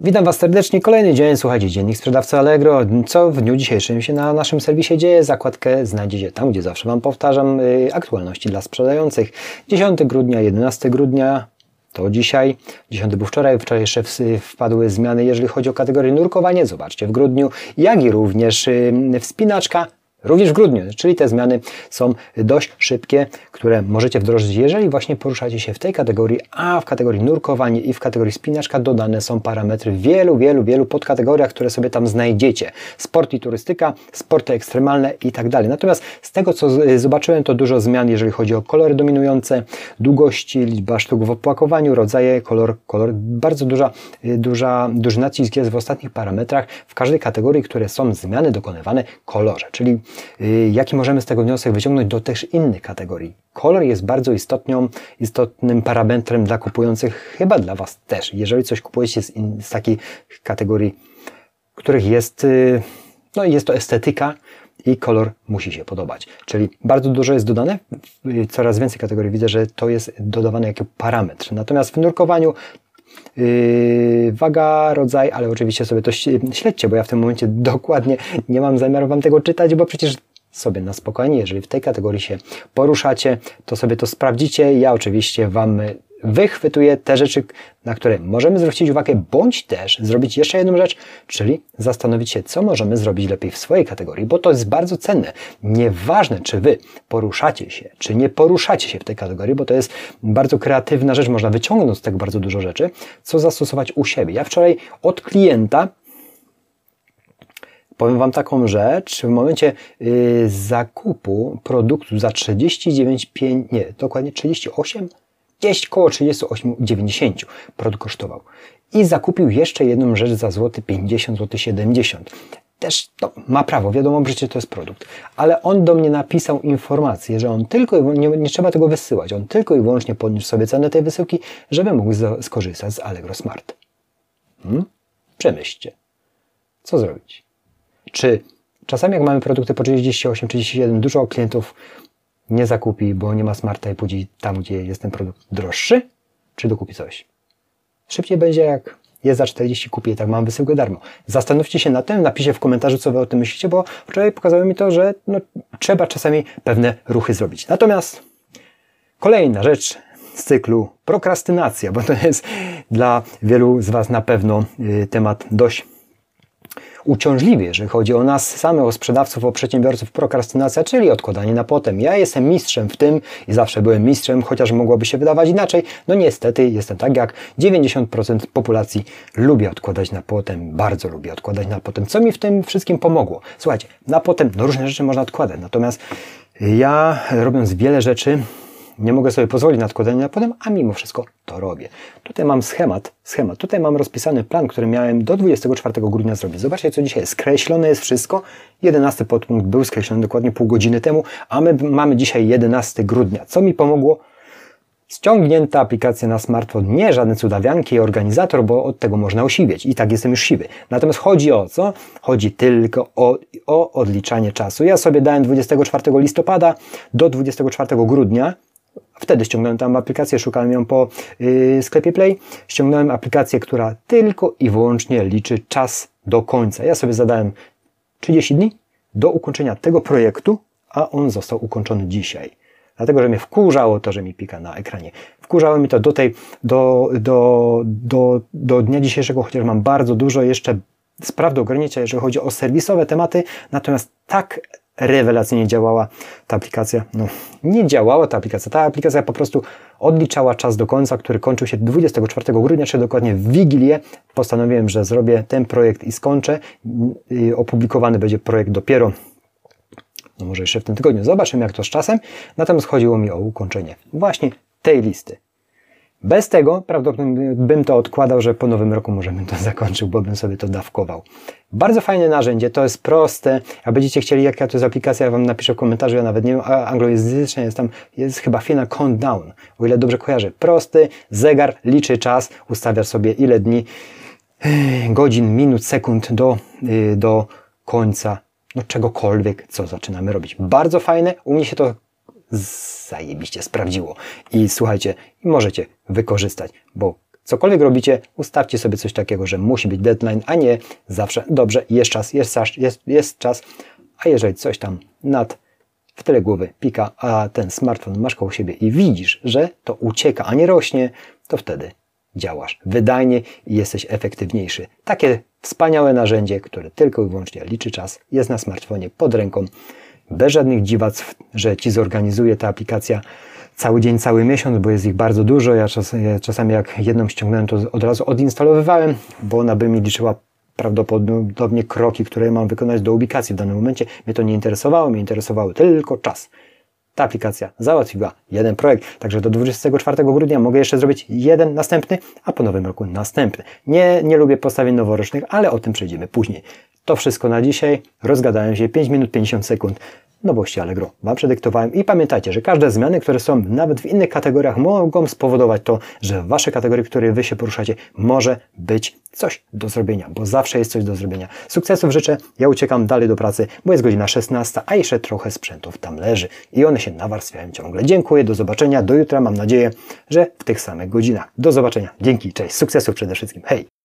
Witam Was serdecznie. Kolejny dzień, słuchajcie, dziennik sprzedawcy Allegro. Co w dniu dzisiejszym się na naszym serwisie dzieje? Zakładkę znajdziecie tam, gdzie zawsze Wam powtarzam, yy, aktualności dla sprzedających. 10 grudnia, 11 grudnia, to dzisiaj. 10 był wczoraj, wczoraj jeszcze wpadły zmiany, jeżeli chodzi o kategorię nurkowanie. Zobaczcie w grudniu, jak i również yy, wspinaczka Również w grudniu, czyli te zmiany są dość szybkie, które możecie wdrożyć, jeżeli właśnie poruszacie się w tej kategorii, a w kategorii nurkowanie i w kategorii spinaczka dodane są parametry w wielu, wielu, wielu podkategoriach, które sobie tam znajdziecie. Sport i turystyka, sporty ekstremalne i tak dalej. Natomiast z tego, co zobaczyłem, to dużo zmian, jeżeli chodzi o kolory dominujące, długości, liczba sztuk w opłakowaniu, rodzaje, kolor, kolor. Bardzo duża, duża, duży nacisk jest w ostatnich parametrach w każdej kategorii, które są zmiany dokonywane kolorze, czyli Y, jaki możemy z tego wniosek wyciągnąć do też innych kategorii. Kolor jest bardzo istotną, istotnym parametrem dla kupujących, chyba dla Was też. Jeżeli coś kupujecie z, in, z takiej kategorii, których jest, y, no jest to estetyka, i kolor musi się podobać. Czyli bardzo dużo jest dodane, coraz więcej kategorii widzę, że to jest dodawane jako parametr. Natomiast w nurkowaniu Yy, waga, rodzaj, ale oczywiście sobie to śledźcie, bo ja w tym momencie dokładnie nie mam zamiaru Wam tego czytać, bo przecież sobie na spokojnie, jeżeli w tej kategorii się poruszacie, to sobie to sprawdzicie. Ja oczywiście Wam wychwytuje te rzeczy, na które możemy zwrócić uwagę, bądź też zrobić jeszcze jedną rzecz, czyli zastanowić się, co możemy zrobić lepiej w swojej kategorii, bo to jest bardzo cenne. Nieważne, czy Wy poruszacie się, czy nie poruszacie się w tej kategorii, bo to jest bardzo kreatywna rzecz, można wyciągnąć z tego bardzo dużo rzeczy, co zastosować u siebie. Ja wczoraj od klienta Powiem Wam taką rzecz, w momencie yy, zakupu produktu za 39,5, nie, dokładnie 38 gdzieś koło 38,90 produkt kosztował. I zakupił jeszcze jedną rzecz za złoty 50, złoty 70. Też to ma prawo, wiadomo, że to jest produkt. Ale on do mnie napisał informację, że on tylko nie, nie trzeba tego wysyłać, on tylko i wyłącznie podniósł sobie cenę tej wysyłki, żeby mógł skorzystać z Allegro Smart. Hmm? Przemyślcie. Co zrobić? Czy czasami jak mamy produkty po 38, 37, dużo klientów nie zakupi, bo nie ma smarta i pójdzie tam, gdzie jest ten produkt droższy, czy dokupi coś? Szybciej będzie jak jest za 40, kupię i tak mam wysyłkę darmo. Zastanówcie się na tym, napiszcie w komentarzu, co Wy o tym myślicie, bo wczoraj pokazało mi to, że no, trzeba czasami pewne ruchy zrobić. Natomiast kolejna rzecz z cyklu prokrastynacja, bo to jest dla wielu z Was na pewno y, temat dość uciążliwy, jeżeli chodzi o nas samych, o sprzedawców, o przedsiębiorców, prokrastynacja, czyli odkładanie na potem. Ja jestem mistrzem w tym i zawsze byłem mistrzem, chociaż mogłoby się wydawać inaczej. No niestety jestem tak jak 90% populacji lubię odkładać na potem, bardzo lubię odkładać na potem. Co mi w tym wszystkim pomogło? Słuchajcie, na potem no różne rzeczy można odkładać, natomiast ja robiąc wiele rzeczy, nie mogę sobie pozwolić na odkładanie na potem, a mimo wszystko to robię. Tutaj mam schemat, schemat. Tutaj mam rozpisany plan, który miałem do 24 grudnia zrobić. Zobaczcie, co dzisiaj. Skreślone jest wszystko. 11 podpunkt był skreślony dokładnie pół godziny temu, a my mamy dzisiaj 11 grudnia. Co mi pomogło? Ściągnięta aplikacja na smartfon, nie żadne cudawianki i organizator, bo od tego można osiwieć. I tak jestem już siwy. Natomiast chodzi o co? Chodzi tylko o, o odliczanie czasu. Ja sobie dałem 24 listopada do 24 grudnia Wtedy ściągnąłem tam aplikację, szukałem ją po yy, sklepie Play. Ściągnąłem aplikację, która tylko i wyłącznie liczy czas do końca. Ja sobie zadałem 30 dni do ukończenia tego projektu, a on został ukończony dzisiaj. Dlatego, że mnie wkurzało to, że mi pika na ekranie. Wkurzało mi to do tej, do, do, do, do dnia dzisiejszego, chociaż mam bardzo dużo jeszcze spraw do ogarnięcia, jeżeli chodzi o serwisowe tematy, natomiast tak rewelacyjnie działała ta aplikacja. No, nie działała ta aplikacja. Ta aplikacja po prostu odliczała czas do końca, który kończył się 24 grudnia, czy dokładnie w Wigilię. Postanowiłem, że zrobię ten projekt i skończę. Opublikowany będzie projekt dopiero no może jeszcze w tym tygodniu. Zobaczymy, jak to z czasem. Natomiast chodziło mi o ukończenie właśnie tej listy. Bez tego prawdopodobnie bym to odkładał, że po nowym roku może bym to zakończył, bo bym sobie to dawkował. Bardzo fajne narzędzie, to jest proste. Jak będziecie chcieli, jaka to jest aplikacja, ja Wam napiszę w komentarzu, ja nawet nie wiem, anglojęzycznie jest tam, jest chyba final countdown, o ile dobrze kojarzę. Prosty, zegar liczy czas, ustawia sobie ile dni, godzin, minut, sekund do, y, do końca no czegokolwiek, co zaczynamy robić. Bardzo fajne, u mnie się to zajebiście sprawdziło. I słuchajcie, możecie wykorzystać, bo cokolwiek robicie, ustawcie sobie coś takiego, że musi być deadline, a nie zawsze dobrze, jest czas, jest, jest, jest czas, a jeżeli coś tam nad w tyle głowy pika, a ten smartfon masz koło siebie i widzisz, że to ucieka, a nie rośnie, to wtedy działasz wydajnie i jesteś efektywniejszy. Takie wspaniałe narzędzie, które tylko i wyłącznie liczy czas, jest na smartfonie pod ręką, bez żadnych dziwactw, że ci zorganizuje ta aplikacja cały dzień, cały miesiąc, bo jest ich bardzo dużo. Ja czasami jak jedną ściągnąłem, to od razu odinstalowywałem, bo ona by mi liczyła prawdopodobnie kroki, które mam wykonać do ubikacji w danym momencie. Mnie to nie interesowało, mnie interesowały tylko czas. Ta aplikacja załatwiła jeden projekt, także do 24 grudnia mogę jeszcze zrobić jeden następny, a po nowym roku następny. Nie, nie lubię postawień noworocznych, ale o tym przejdziemy później. To wszystko na dzisiaj. Rozgadałem się. 5 minut 50 sekund. Nowości Allegro. Wam przedyktowałem i pamiętajcie, że każde zmiany, które są nawet w innych kategoriach mogą spowodować to, że w Wasze kategorie, które Wy się poruszacie, może być coś do zrobienia, bo zawsze jest coś do zrobienia. Sukcesów życzę, ja uciekam dalej do pracy, bo jest godzina 16, a jeszcze trochę sprzętów tam leży. I one się nawarstwiają ciągle. Dziękuję, do zobaczenia, do jutra, mam nadzieję, że w tych samych godzinach. Do zobaczenia, dzięki, cześć, sukcesów przede wszystkim, hej!